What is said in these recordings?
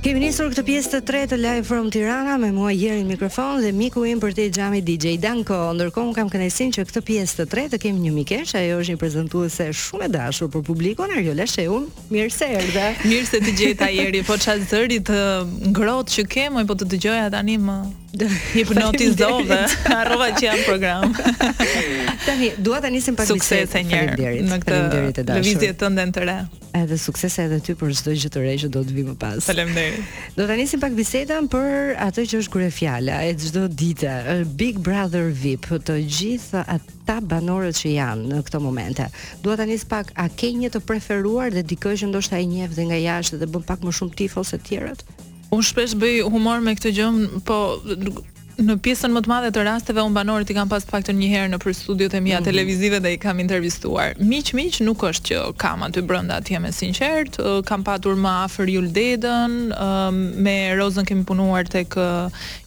Kemi nisur këtë pjesë të tretë të Live From Tirana me mua Jerin në mikrofon dhe miku im përtej xhamit DJ Danko. Ndërkohë unë kam kënaqësinë që këtë pjesë të tretë të kemi një mikeshë, ajo është një prezantuese shumë e dashur për publikun, Arjola Shehu. Mirë se erdhe. Mirë se të gjeta Jeri, po çfarë zëri të ngrohtë që ke, po të dëgjoja tani më hipnotizove. Harrova që jam në program. tani dua ta nisim pak bisedën. Suksese një herë në këtë lëvizje tënde të re. Edhe suksese edhe ty për çdo gjë të re që do të vijë më pas. Faleminderit. Do ta nisim pak bisedën për atë që është kryefjala e çdo dite, Big Brother VIP, të gjithë ata banorët që janë në këto momente. Dua ta nis pak, a ke një të preferuar dhe dikë që ndoshta e njeh dhe nga jashtë dhe bën pak më shumë tifo se të tjerët? Unë shpesh bëj humor me këtë gjë, po Në pjesën më të madhe të rasteve unë banorët i kam pas të paktën një herë nëpër studiot e mia mm -hmm. televizive dhe i kam intervistuar. Miq miq nuk është që kam aty brenda atje me sinqeritet, kam patur më afër Jul Dedën, me Rozën kemi punuar tek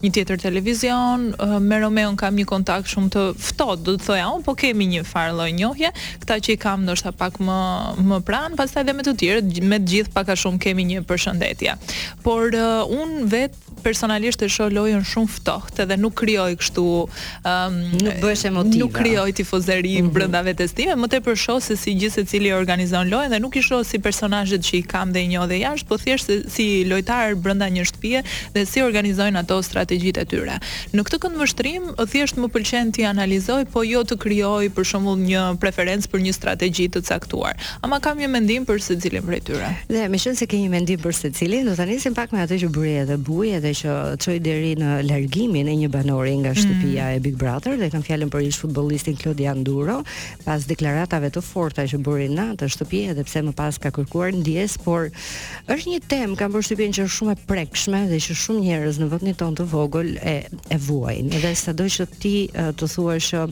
një tjetër televizion, me Romeon kam një kontakt shumë të ftohtë, do të thoja unë, po kemi një farë lloj njohjeje, këta që i kam ndoshta pak më më pranë, pastaj edhe me të tjerët, me të gjithë pak a shumë kemi një përshëndetje. Por uh, unë vetë personalisht e shoh lojën shumë ftohtë dhe nuk krijoj kështu um, nuk bëhesh emotive. Nuk krijoj tifozeri mm -hmm. brenda vetes time, më tepër shoh se si gjithsecili e organizon lojën dhe nuk i shoh si personazhet që i kam dhe i njoh dhe jashtë, po thjesht si lojtarë brenda një shtëpie dhe si organizojnë ato strategjitë e tyre. Në këtë këndvështrim thjesht më pëlqen t'i analizoj, po jo të krijoj për shembull një preferencë për një strategji të caktuar. Ama kam një mendim për secilin prej tyre. Dhe meqenëse ke një mendim për secilin, do ta nisim pak me atë që bëri edhe bujë edhe që çoi deri në largimin e një banori nga mm. shtëpia mm. e Big Brother dhe kam fjalën për ish futbollistin Klodian Duro, pas deklaratave të forta që bëri në atë shtëpi edhe pse më pas ka kërkuar ndjesë, por është një temë kam përshtypjen që është shumë e prekshme dhe që shumë njerëz në vendin tonë të vogël e e vuajnë. Dhe sado që ti të thuash që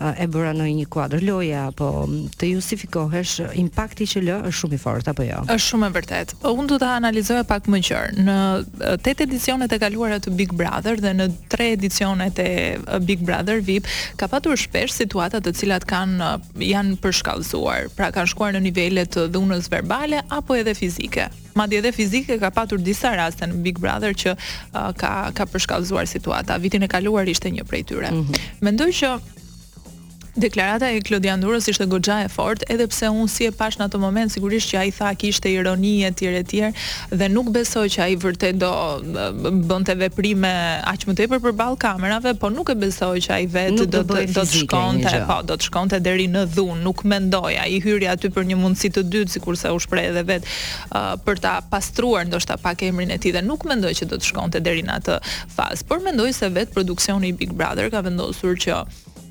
e bëra në një kuadër loje apo të justifikohesh, impakti që lë është shumë i fortë apo jo? Është shumë e vërtetë. Unë do ta analizoja pak më gjerë. Në tetë edicionet e kaluara të Big Brother dhe në tre edicionet e Big Brother VIP ka patur shpesh situata të cilat kanë janë përshkallëzuar, pra kanë shkuar në nivele të dhunës verbale apo edhe fizike. Madje edhe fizike ka patur disa raste në Big Brother që uh, ka ka përshkallëzuar situata. Vitin e kaluar ishte një prej tyre. Mm -hmm. Mendoj që Deklarata e Klodian Durës ishte goxha e fortë, edhe pse unë si e pashë në atë moment sigurisht që ai tha kishte ironi etj etj dhe nuk besoj që ai vërtet do bënte veprime aq më tepër përballë kamerave, po nuk e besoj që ai vetë do të do të shkonte, po do të shkonte deri në dhunë, nuk mendoj ai hyri aty për një mundësi të dytë sikurse u shpreh edhe vetë, uh, për ta pastruar ndoshta pak emrin e tij dhe nuk mendoj që do të shkonte deri në atë fazë, por mendoj se vet produksioni i Big Brother ka vendosur që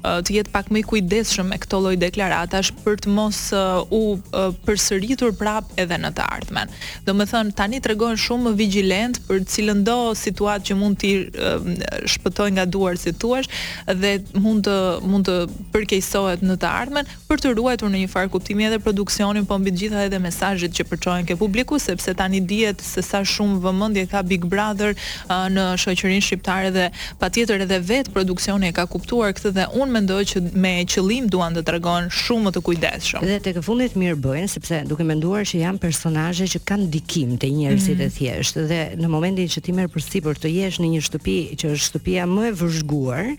uh, të jetë pak më i kujdesshëm me këto lloj deklaratash për të mos uh, u uh, përsëritur prap edhe në të ardhmen. Domethënë tani tregohet shumë më vigjilent për cilëndo situatë që mund t'i uh, shpëtojë nga duart si të thuash dhe mund të mund të përkeqësohet në të ardhmen, për të ruajtur në një farë kuptimi edhe produksionin po mbi të gjitha edhe mesazhet që përçohen te publiku sepse tani dihet se sa shumë vëmendje ka Big Brother në shoqërinë shqiptare dhe patjetër edhe vetë produksioni e ka kuptuar këtë dhe unë mendoj që me qëllim duan të tregohen shumë më të kujdesshëm. Dhe tek e fundit mirë bëjnë sepse duke menduar që janë personazhe që kanë ndikim te njerëzit e thjeshtë dhe në momentin që ti merr përsipër të jesh në një shtëpi që është shtëpia më e vëzhguar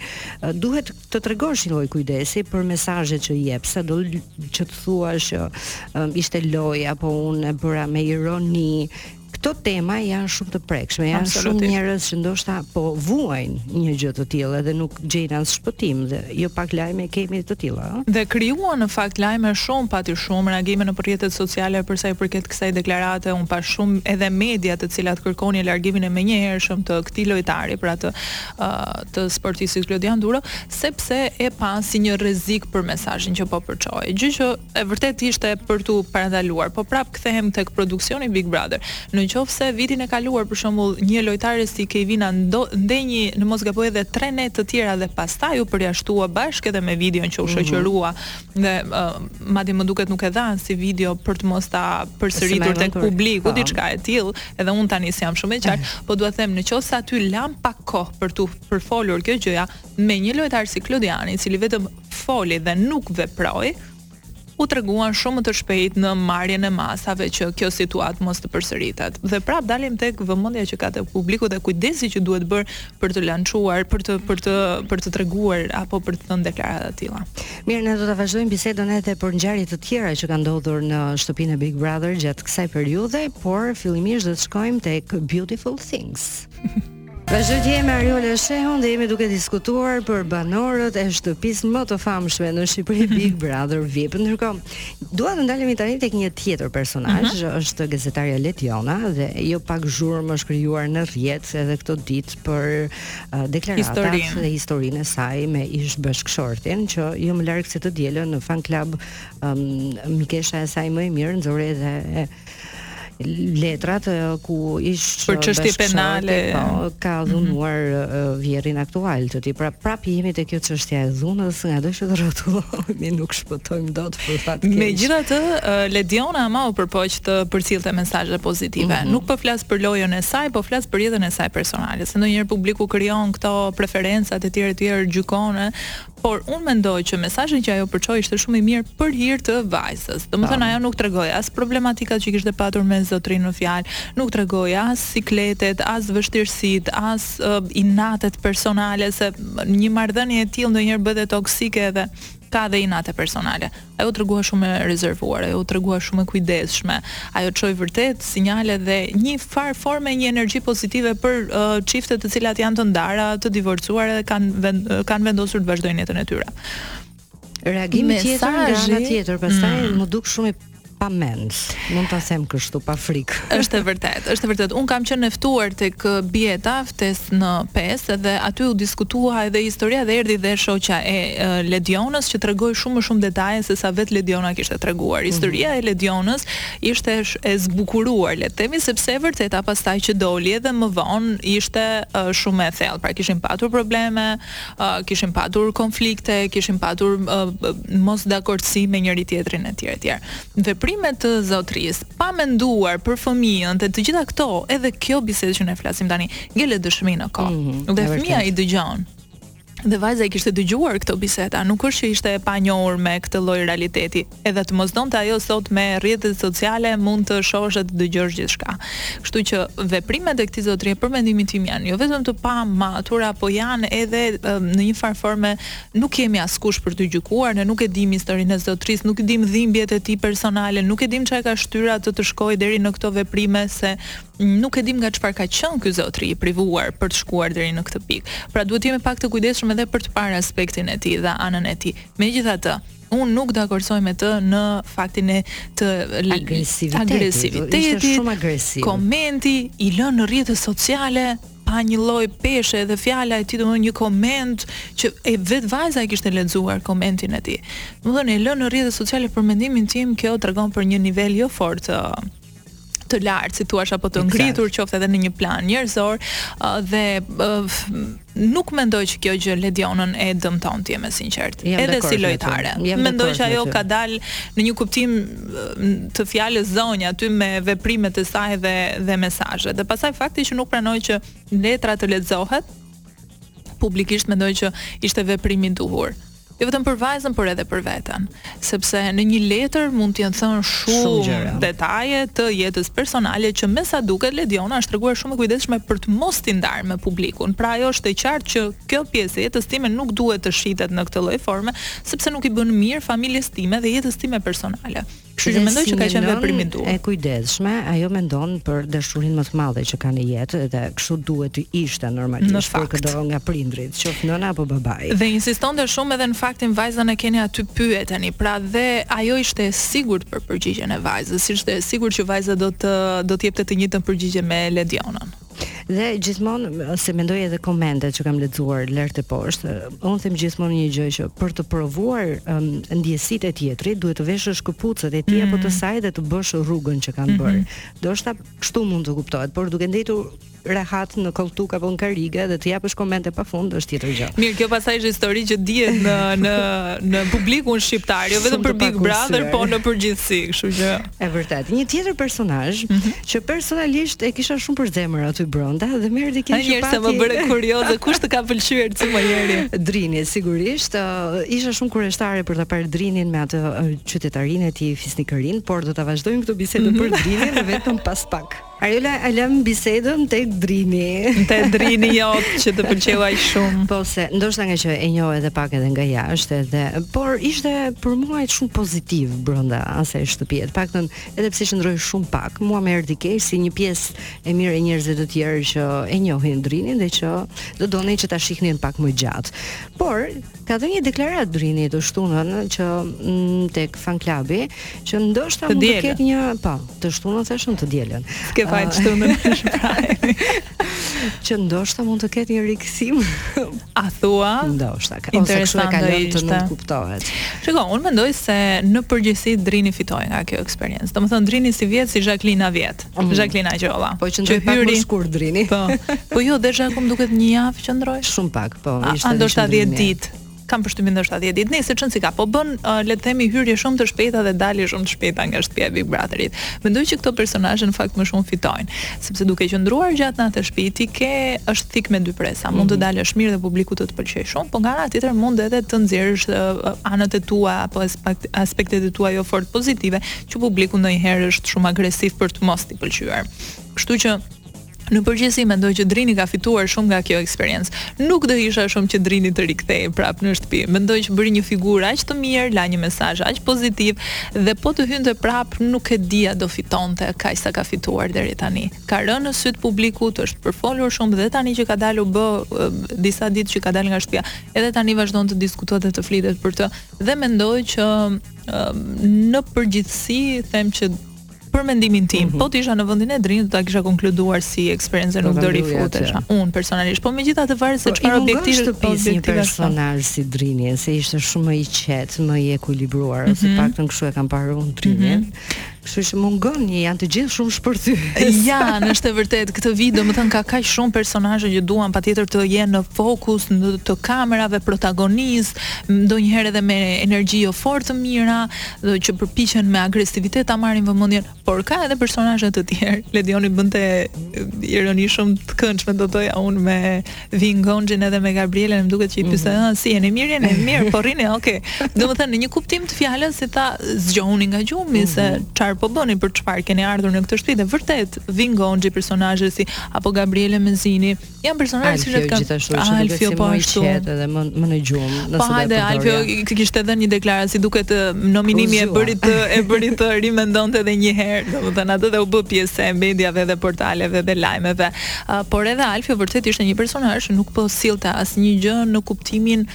duhet të tregosh një lloj kujdesi për mesazhet që jep, sado që të thuash që um, ishte lojë apo unë e bëra me ironi, këto tema janë shumë të prekshme, janë shumë njerëz që ndoshta po vuajnë një gjë të tillë dhe nuk gjejnë as shpëtim dhe jo pak lajme kemi të tilla, ëh. Dhe u krijuan në fakt lajme shumë pati shumë reagime në rrjetet sociale për sa i përket kësaj deklarate, unë pashë shumë edhe media të cilat kërkonin largimin e menjëhershëm të këtij lojtari, pra të të sportistit Klodian Duro, sepse e panë si një rrezik për mesazhin që po përçohej. Gjë që vërtet ishte për t'u parandaluar. Po prap kthehem tek produksioni Big Brother. Në qoftë se vitin e kaluar për shembull një lojtare si Kevina ndenji në mos gaboj edhe tre net të tjera dhe pastaj u përjashtua bashkë edhe me videon që u shoqërua dhe madje më duket nuk e dhanë si video për të mos ta përsëritur tek publiku diçka e tillë. edhe unë tani s'jam shumë e qartë, po dua ta them në qoftë se aty lanë pak kohë për t'u përfolur kjo gjëja me një lojtar si Klodiani, i cili vetëm foli dhe nuk veproi, u treguan shumë më të shpejtë në marrjen e masave që kjo situatë mos të përsëritet. Dhe prap dalim tek vëmendja që ka te publiku dhe kujdesi që duhet bërë për të lançuar, për të për të për të treguar apo për të thënë deklarata të tilla. Mirë, ne do ta vazhdojmë bisedën edhe për ngjarje të tjera që kanë ndodhur në shtëpinë e Big Brother gjatë kësaj periudhe, por fillimisht do të shkojmë tek Beautiful Things. Vazhdoj të jem me Ariola Shehun dhe jemi duke diskutuar për banorët e shtëpisë më të famshme në Shqipëri Big Brother VIP. Ndërkohë, dua të ndalemi tani tek një tjetër personazh, uh, është gazetarja Letiona dhe jo pak zhurmë është krijuar në rrjet edhe këto ditë për deklaratat dhe historinë e saj me ish-bashkëshortin që jo më larg se të dielën në fan club um, mikesha e saj më e mirë nxori edhe letrat ku ish për çështje penale po, ka dhunuar vjehrrin aktual të tij pra prap jemi te kjo çështja e dhunës ngado që të rrotullohemi nuk shpëtojmë dot Megjithatë, Lediona ama u përpoq të përcillte mesazhe pozitive. Mm -hmm. Nuk po flas për lojën e saj, po flas për jetën e saj personale. Se ndonjëherë publiku krijon këto preferenca e tjera e tjera gjykon, por un mendoj që mesazhi që ajo përçoi ishte shumë i mirë për hir të vajzës. Domethënë ajo nuk tregoi as problematikat që kishte patur me zotërinë në fjalë, nuk tregoi as sikletet, as vështirësitë, as uh, inatet personale se një marrëdhënie e tillë ndonjëherë bëhet toksike edhe ka dhe inate personale. Ajo u tregua shumë e rezervuar, ajo u tregua shumë e kujdesshme. Ajo çoi vërtet sinjale dhe një farë forme një energji pozitive për uh, çifte të cilat janë të ndara, të divorcuar dhe kanë vend, kanë vendosur të vazhdojnë jetën e tyre. Reagimi tjetër nga ana tjetër, pastaj mm. më duk shumë i pa mend, mund ta them kështu pa frikë. Është e vërtetë, është e vërtetë. Un kam qenë e ftuar tek uh, Bieta Ftesë në 5 dhe aty u diskutua edhe historia dhe erdhi dhe shoqja e uh, Ledionës që tregoi shumë më shumë detaje se sa vetë Lediona kishte treguar. Mhm. Historia mm -hmm. e Ledionës ishte e zbukuruar, le të themi, sepse e vërteta pastaj që doli edhe më vonë ishte uh, shumë më e thellë. Pra kishin patur probleme, kishin patur konflikte, kishin patur mosdakordësi me njëri-tjetrin etj etj. Veprime të zotërisë, pa menduar për fëmijën dhe të gjitha këto, edhe kjo bisedë që ne flasim tani, ngelet dëshmi në kohë. Mm -hmm, dhe fëmija i dëgjon. Dhe vajza i kishte dëgjuar këto biseda, nuk është që ishte e panjohur me këtë lloj realiteti. edhe të mos donte ajo sot me rrjetet sociale mund të shohësh dhe të dëgjosh gjithçka. Kështu që veprimet e këtij zotërie për mendimin tim janë jo vetëm të pamatura, po janë edhe në një farë forme nuk jemi askush për të gjykuar, ne nuk e dimë historinë e zotërisë, nuk e dimë dhimbjet e tij personale, nuk e dimë çfarë e ka shtyrë atë të shkojë deri në këto veprime se nuk e dimë nga çfarë ka qenë ky zotri i privuar për të shkuar deri në këtë pikë. Pra duhet të jemi pak të kujdesshëm edhe për të parë aspektin e tij dhe anën e tij. Megjithatë, Unë nuk dakordësoj me të në faktin e të agresivitetit, shumë agresiv. Komenti i lënë në rrjetet sociale pa një lloj peshe dhe fjala e tij domthonë një koment që e vetë vajza e kishte lexuar komentin e tij. Domthonë i lënë në rrjetet sociale për mendimin tim kjo tregon për një nivel jo fort të lartë, si të thuash apo të ngritur, qoftë edhe në një plan njerëzor uh, dhe uh, nuk mendoj që kjo gjë Ledionën e dëmton, të jem e sinqertë. Edhe si lojtare. Mendoj që ajo ka dalë në një kuptim të fjalës zonjë aty me veprimet e saj dhe dhe mesazhet. Dhe pastaj fakti që nuk pranoi që letra të lexohet publikisht mendoj që ishte veprim i duhur. Jo vetëm për vajzën, por edhe për veten, sepse në një letër mund të jenë thënë shumë detaje të jetës personale që me sa duket Lediona është treguar shumë e kujdesshme për të mos t'i ndarë me publikun. Pra ajo është e qartë që kjo pjesë e jetës time nuk duhet të shitet në këtë lloj forme, sepse nuk i bën mirë familjes time dhe jetës time personale. Kështu që mendoj që ka qenë veprim i duhur. E kujdesshme, ajo mendon për dashurinë më të madhe që ka në jetë dhe kështu duhet të ishte normalisht në fakt. për këdo nga prindërit, qoftë nëna apo babai. Dhe insistonte shumë edhe në faktin vajzën e keni aty pyeteni. Pra dhe ajo ishte e sigurt për përgjigjen e vajzës, ishte e sigurt që vajza do të do të jepte të njëjtën përgjigje me Ledionën. Dhe gjithmonë se mendoj edhe komentet që kam lexuar lart e poshtë, un them gjithmonë një gjë që për të provuar um, ndjesitë e tjetrit duhet të veshësh këpucët e tij mm. apo të mm. saj dhe të bësh rrugën që kanë bërë. Mm -hmm. Ndoshta kështu mund të kuptohet, por duke ndejtur rehat në kolltuk apo në karige dhe të japësh komente pa fund është tjetër gjë. Mirë, kjo pastaj është histori që dihet në në në publikun shqiptar, jo vetëm për Big Brother, po në përgjithësi, kështu që E vërtet. Një tjetër personazh që personalisht e kisha shumë për zemër aty brenda dhe më erdhi keq që pati. Ai më bëre kurioze kush të ka pëlqyer ty më tepër. Drini, sigurisht, uh, isha shumë kureshtare për ta parë Drinin me atë uh, qytetarinë e tij fisnikërinë, por do ta vazhdojmë këtë bisedë mm -hmm. për Drinin vetëm pas pak. Ariola e lamë bisedën te Drini. Te Drini yt që të pëlqeu aq shumë. Po se ndoshta nga që e njoh edhe pak edhe nga jashtë edhe, por ishte për mua aq shumë pozitiv brenda asaj shtëpie. Të paktën edhe pse qëndroi shumë pak, mua më erdhi keq si një pjesë e mirë e njerëzve të tjerë që e njohin Drinin dhe që do donin që ta shihnin pak më gjatë. Por Ka dhënë një deklaratë Drini të shtunën që tek fan klubi që ndoshta mund të ketë një, po, të shtunën thashë të dielën. Ke fajin shtunën ka Prime. që ndoshta mund të ketë një rikthim. A thua? Ndoshta. Ose kështu e ka lënë të nënkuptohet. Shiko, unë mendoj se në përgjithësi Drini fitoi nga kjo eksperiencë. Domethënë Drini si vjet si Jacqueline vjet. Mm. Jacqueline Agjolla. Po qëndroi pak më shkurt Drini. Po. Po jo, dhe Jacqueline më duket një javë qëndroi. Shumë pak, po. A, ishte ndoshta 10 ditë. Kam përshtypjen ndoshta 10 ditë. Nejse s'ka rëndësi, po bënë uh, le të themi hyrje shumë të shpejta dhe dalje shumë të shpejta nga shtëpia e Big Brotherit. Mendoj që këto personazhe në fakt më shumë fitojnë, sepse duke qëndruar gjatë në atë shtëpi ti ke është thikë me dy presa. Mm -hmm. Mund të mhm. dalësh mirë dhe publiku të të pëlqejë shumë, po nga ana tjetër mund edhe të nxjerrësh uh, anët e tua apo aspektet e tua jo fort pozitive, që publiku ndonjëherë është shumë agresiv për të mos të pëlqyer. Kështu që Në përgjithësi mendoj që Drini ka fituar shumë nga kjo eksperiencë. Nuk do isha shumë që Drini të rikthehej prapë në shtëpi. Mendoj që bëri një figurë aq të mirë, la një mesazh aq pozitiv dhe po të hynte prapë nuk e di a do fitonte kaq sa ka fituar deri tani. Ka rënë në syt publikut, është përfolur shumë dhe tani që ka dalë u bë disa ditë që ka dalë nga shtëpia. Edhe tani vazhdon të diskutohet dhe të flitet për të dhe mendoj që në përgjithësi them që për mendimin tim, mm -hmm. po të isha në vendin e Drinit do ta kisha konkluduar si eksperiencë nuk do rifutesha. Un personalisht, po megjithatë varet se po, çfarë objektivi të fusësh një personazh si Drini, se ishte shumë më i qetë, më i ekuilibruar, mm -hmm. ose mhm. paktën kështu e kam parë un Drinin. Mm -hmm. Kështu që mungon, janë të gjithë shumë shpërthyes. Janë, është e vërtetë. Këtë vit, domethënë ka kaq shumë personazhe që duan patjetër të jenë në fokus të kamerave protagonistë, ndonjëherë edhe me energji jo fort të mira, dhe që përpiqen me agresivitet ta marrin vëmendjen, por ka edhe personazhe të tjerë. Ledioni bënte ironi shumë të këndshme do doja unë me Ervin Gonxhin edhe me Gabrielen, më duket që i pyeste, mm -hmm. si jeni mirë, jeni mirë, po rrini, okay. Domethënë në një kuptim të fjalës s'i tha zgjohuni nga gjumi mm -hmm. se mhm. çfarë po bëni për çfarë keni ardhur në këtë shtëpi dhe vërtet Ervin Gonxhi personazhe si apo Gabriele Menzini, janë personazhe që kanë gjithashtu që ah, Alfio po ashtu edhe më më në gjumë, nëse po hajde Alfio kishte dhënë një deklaratë si duket nominimi e bëri të e bëri të rimendonte edhe një herë, domethënë atë dhe u bë pjesë e mediave dhe portaleve dhe lajmeve. Uh, por edhe Alfio vërtet ishte një personazh që nuk po sillte asnjë gjë në kuptimin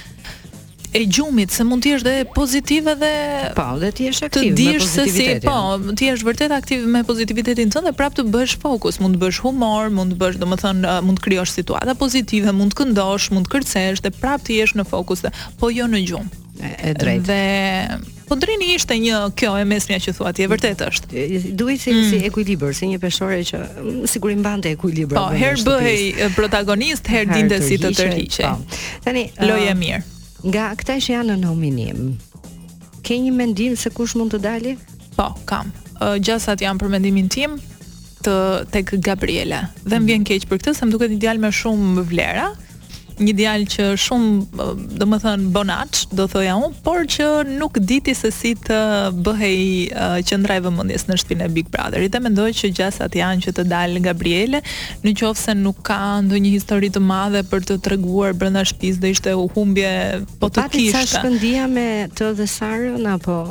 e gjumit se mund të jesh dhe pozitiv edhe po dhe të jesh aktiv me pozitivitetin. Si, po, të jesh vërtet aktiv me pozitivitetin tënd dhe prap të bëhesh fokus, mund të bësh humor, mund të bësh, domethënë, mund të krijosh situata pozitive, mund të këndosh, mund të kërcesh dhe prap të jesh në fokus dhe po jo në gjumë. E, e drejtë. Dhe Po Drini ishte një kjo e mesmja që thua ti, e vërtetë është. Duhej si mm. si ekuilibër, si një peshore që mm, sigur i mbante ekuilibrin. Po, her bëhej protagonist, her dinte si të tërhiqej. Po. Tani lojë e mirë. Nga këta që janë në nominim. Ke një mendim se kush mund të dali? Po, kam. Gjasat janë për mendimin tim të tek Gabriele. Dhe më mhm. vjen keq për këtë, se më duket një djalë me shumë vlera. një djalë që shumë, domethënë, bonaç, do thoja unë, por që nuk diti se si të bëhej uh, qendra e vëmendjes në shtëpinë e Big Brotherit. Dhe mendoj që gjasat janë që të dalë Gabriele, në qoftë se nuk ka ndonjë histori të madhe për të treguar brenda shpisë dhe ishte humbje po të kishte. Pati ca shkëndija me të dhe Sarën, apo...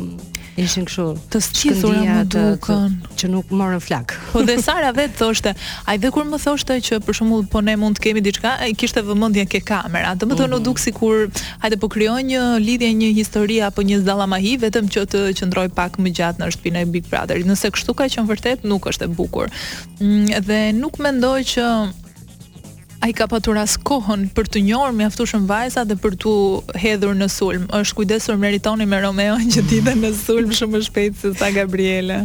ishin kështu të shkëndijat më dukën që nuk morën flak. Po dhe Sara vet thoshte, ai dhe kur më thoshte që për shembull po ne mund të kemi diçka, ai kishte vëmendjen ke kamera. Domethënë mm -hmm. u duk sikur hajde po krijoj një lidhje, një histori apo një zallamahi vetëm që të qëndroj pak më gjatë në shtëpinë e Big Brother. Nëse kështu ka qenë vërtet, nuk është e bukur. Mm, dhe nuk mendoj që Ai ka patur as kohën për të njohur mjaftueshëm vajzat dhe për t'u hedhur në sulm. Se është kujdesur Meritoni me Romeon që hidhen në sulm shumë më shpejt se sa Gabriela.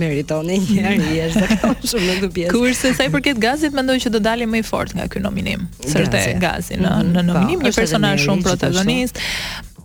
Meritoni njëri i është zakonshëm në këtë pjesë. Kurse sa i përket Gazit mendoj që do dali më i fortë nga ky nominim. Se është Gazi në mhm. në po, nominim një personazh shumë protagonist.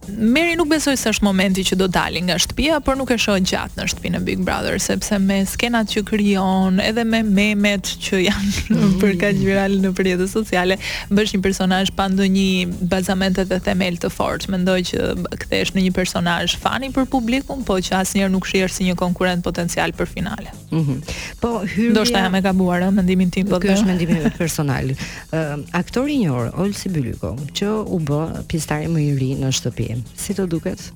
Meri nuk besoj se është momenti që do dali nga shtëpia, por nuk e shoh gjatë në shtëpinë e Big Brother, sepse me skenat që krijon, edhe me memet që janë bërë kaq virale nëpër rrjetet sociale, bëhesh një personazh pa ndonjë bazament dhe themel të fortë. Mendoj që kthehesh në një personazh fani për publikun, po që asnjëherë nuk shihesh si një konkurrent potencial për finale. Mhm. Po uroj të jam e gabuar ëh mendimin tim po. Ky është mendimi yt personal. Ëh aktori i njohur Olsi Bylyko që u bë pjesëtari më i ri në shtëpi. Si të duket?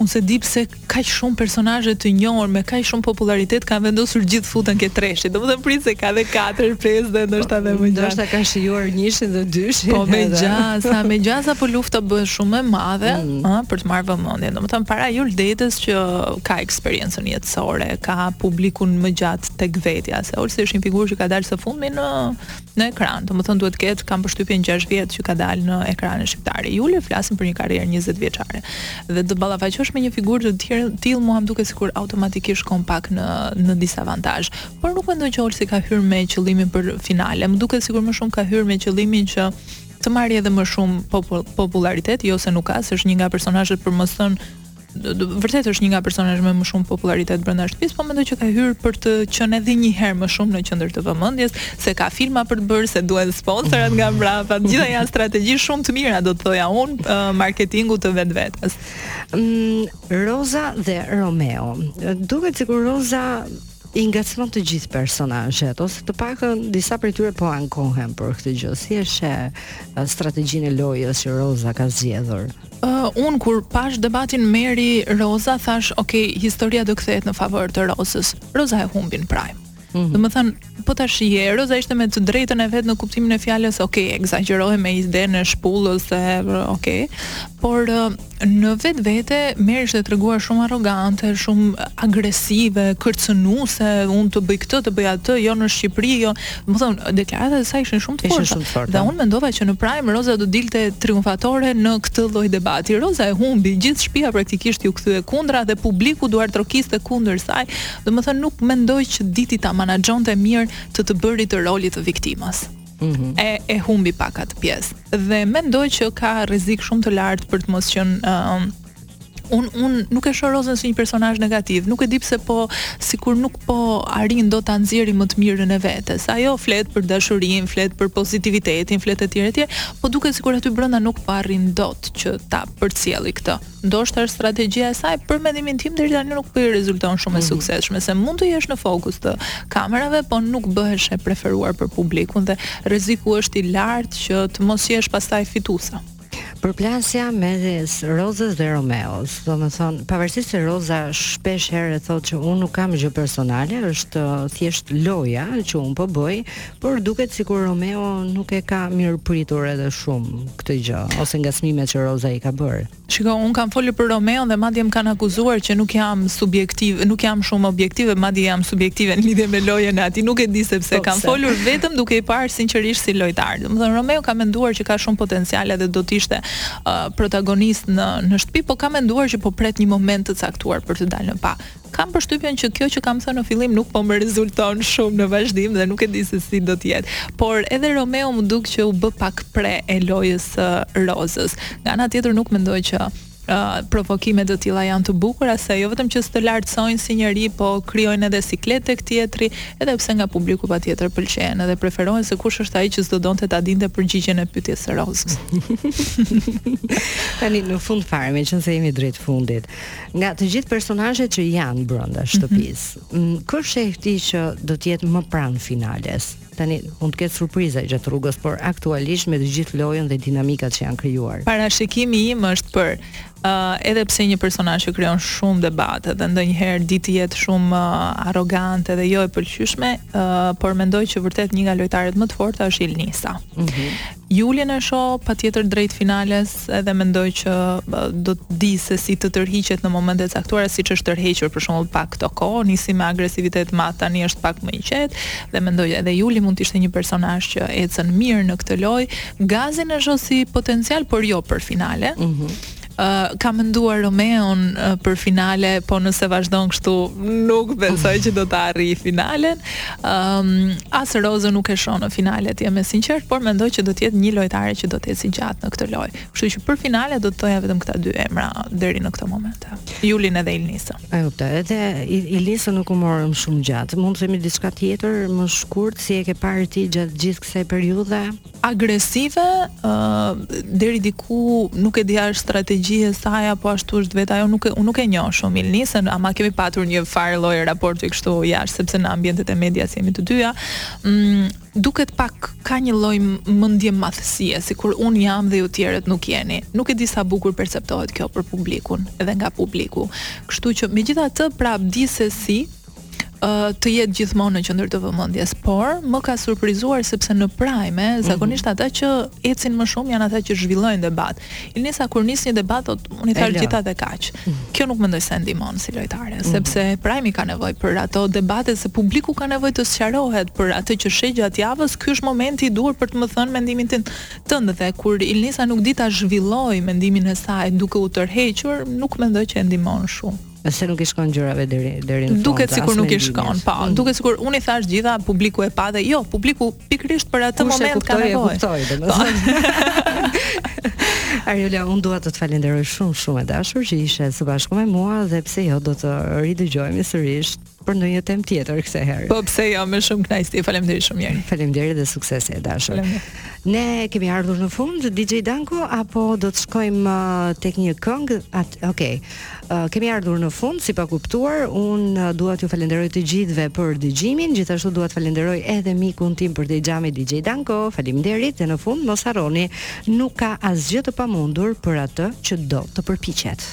Unë se di pse kaq shumë personazhe të njohur me kaq shumë popullaritet kanë vendosur gjithë të futen ke treshi. Domethënë prit se ka dhe 4, 5 dhe ndoshta edhe më gjatë. Ndoshta kanë shijuar njëshin dhe dyshin. Po me gjasa, me gjasa po lufta bëhet shumë e madhe, mm. ëh, për të marrë vëmendje. Domethënë para Jul Dedas që ka eksperiencën jetë jetësore, ka publikun më gjatë tek vetja, se Olsi është një figurë që ka dalë së fundmi në në ekran. Domethënë duhet të ketë kam përshtypjen 6 vjet që ka dalë në ekranin shqiptar. Juli flasim për një karrierë 20 vjeçare. Dhe të ballafaqohesh me një figurë të tillë mua më duket sikur automatikisht shkon pak në në disavantazh. Por nuk mendoj që Olsi ka hyrë me qëllimin për finale. Më duket sikur më shumë ka hyrë me qëllimin që të marrë edhe më shumë popullaritet, jo se nuk ka, se është një nga personazhet domethënë vërtet është një nga personazhet me më shumë popullaritet brenda shtëpisë, po mendoj që ka hyrë për të qenë edhe një herë më shumë në qendër të vëmendjes, se ka filma për të bërë, se duhen sponsorat nga mbrapa. Të gjitha janë strategji shumë të mira, do të thoja unë, uh, marketingu të vetvetes. Mm, Roza dhe Romeo. Duket sikur Roza i ngacmon të gjithë personazhet ose të paktën disa prej tyre po ankohen për këtë gjë. Si e sheh strategjinë e lojës që Roza ka zgjedhur? Uh, unë kur pash debatin Meri Roza thash, ok, historia do kthehet në favor të Rozës. Roza e humbi në prime. Mm -hmm. Domethënë, po ta shihje, Roza ishte me të drejtën e vet në kuptimin e fjalës, ok, ekzagjeroi me idenë e shpullës dhe, ok, por në vetvete, Meri ishte treguar shumë arrogante, shumë agresive, kërcënuese, unë të bëj këtë, të bëj atë, jo në Shqipëri, jo, Domethënë, deklaratat e saj ishin shumë të forta. Dhe unë mendova që në prime Roza do dilte triumfatore në këtë lloj debati. Roza e humbi, gjithë shtëpia praktikisht iu kthye kundra dhe publiku duartrokiste kundër saj. Domethënë nuk mendoj që diti ta manaxhonte mirë të të bërit të rolit të viktimës. Mm -hmm. e e humbi pak atë pjesë dhe mendoj që ka rrezik shumë të lartë për të mos qenë uh, un un nuk e shoh Rozën si një personazh negativ. Nuk e di pse po sikur nuk po arrin dot ta nxjerri më të mirën e vetes. Ajo flet për dashurinë, flet për pozitivitetin, flet etj etj, po duket sikur aty brenda nuk po arrin dot që ta përcjelli këtë. Ndoshta është strategjia e saj për mendimin tim deri tani nuk po i rezulton shumë e mhm. suksesshme se mund të jesh në fokus të kamerave, po nuk bëhesh e preferuar për publikun dhe rreziku është i lartë që të mos jesh pastaj fituese. Përplasja mes Rozës dhe Romeos, domethënë pavarësisht se Roza shpesh herë thotë që unë nuk kam gjë personale, është uh, thjesht loja që unë po bëj, por duket sikur Romeo nuk e ka mirëpritur edhe shumë këtë gjë ose ngacmimet që Roza i ka bërë. Shiko, unë kam folur për Romeon dhe madje më kanë akuzuar që nuk jam subjektiv, nuk jam shumë objektive, madje jam subjektive në lidhje me lojën e tij. Nuk e di se pse po, kam folur vetëm duke i parë sinqerisht si lojtar. Domethënë Romeo kam menduar që ka shumë potencial edhe do të ishte uh, protagonist në në shtëpi, po kam menduar që po pret një moment të caktuar për të dalë në pah. Kam përshtypjen që kjo që kam thënë në fillim nuk po më rezulton shumë në vazhdim dhe nuk e di se si do të jetë. Por edhe Romeo m'u duk që u bë pak pre e lojës së Rozës. Nga ana tjetër nuk mendoj që Provokime të tilla janë të bukura se jo vetëm që s'të lartësojnë si njeri, po krijojnë edhe siklet tek tjetri, edhe pse nga publiku patjetër pëlqehen edhe preferohen se kush është ai që s'do donte ta dinte përgjigjen e pyetjes së Rozës. Tani në fund fare, meqenëse jemi drejt fundit, nga të gjithë personazhet që janë brenda mhm. shtëpisë, mm -hmm. kush sheh ti që do të jetë më pranë finales? Tani mund të ketë surpriza gjatë rrugës, por aktualisht me të gjithë lojën dhe dinamikat që janë krijuar. Parashikimi im është për uh, edhe pse një personazh që krijon shumë debate dhe ndonjëherë di të jetë shumë uh, arrogante dhe jo e pëlqyeshme, uh, por mendoj që vërtet një nga lojtarët më të forta është Ilnisa. Mm -hmm. Julin e shoh patjetër drejt finales edhe mendoj që do të di se si të tërhiqet në momente të caktuara siç është tërhequr për shembull pak këto kohë, nisi me agresivitet të madh tani është pak më i qetë dhe mendoj edhe Juli mund të ishte një personazh që ecën mirë në këtë lojë. Gazin e shoh si potencial por jo për finale. Mm -hmm. Kam menduar Romeon për finale, po nëse vazhdon kështu nuk besoj që do të arrijë finalen. Ëm um, as Rozën nuk e shoh në finale, të jem e sinqertë, por mendoj që do të jetë një lojtare që do të ecë gjatë në këtë lojë. Kështu që për finale do të thoja vetëm këta dy emra deri në këtë moment. Julin edhe Ilnisën. E kuptoj. Edhe Ilnisa nuk u morëm shumë gjatë. Mund të themi diçka tjetër më shkurt si e ke parë ti gjatë gjithë kësaj periudhe? agresive, ë deri diku nuk e di a është strategji e saj apo ashtu është vetë ajo, nuk, unë nuk e njoh shumë Ilnisën, ama kemi patur një farë lloj raporti kështu jashtë sepse në ambientet e medias jemi të dyja. Mm, duket pak ka një lloj mendjemadhësie, sikur unë jam dhe ju të tjerët nuk jeni. Nuk e di sa bukur perceptohet kjo për publikun, edhe nga publiku. Kështu që megjithatë prap di se si të jetë gjithmonë në qendër të vëmendjes, por më ka surprizuar sepse në prime mhm. zakonisht mm -hmm. ata që ecin më shumë janë ata që zhvillojnë debat. Ilnisa kur nis një debat thotë unë i thashë të gjitha dhe kaq. Mm -hmm. Kjo nuk mendoj se e ndihmon si lojtare, mm -hmm. sepse prime ka nevojë për ato debate se publiku ka nevojë të sqarohet për atë që sheh gjatë javës, ky është momenti i duhur për të thënë mendimin tënd. Dhe kur Ilnisa nuk di ta zhvillojë mendimin e saj duke u tërhequr, nuk mendoj që e ndihmon shumë. se nuk i shkon gjërave deri deri në fund. Duket sikur nuk i shkon, po. Mm. Duket sikur unë i thashë të gjitha publiku e pa dhe jo, publiku pikërisht për atë moment ka nevojë. Kush e kuptoi, domethënë. Ariola, unë dua të të falenderoj shumë shumë e dashur që ishe së bashku me mua dhe pse jo do të ridëgjohemi sërish për ndonjë temë tjetër këtë herë. Po pse jo, me shumë kënaqësi. Faleminderit shumë mirë. Faleminderit dhe suksese e dashur. Ne kemi ardhur në fund DJ Danko apo do të shkojmë uh, tek një këngë? Okay. Uh, kemi ardhur në fund, si pa kuptuar, unë uh, dua t'ju falenderoj të gjithëve për dëgjimin, gjithashtu dua të falenderoj edhe mikun tim përtej xhamit DJ Danko. Faleminderit dhe në fund mos harroni, nuk ka asgjë të pamundur për atë që do të përpiqet.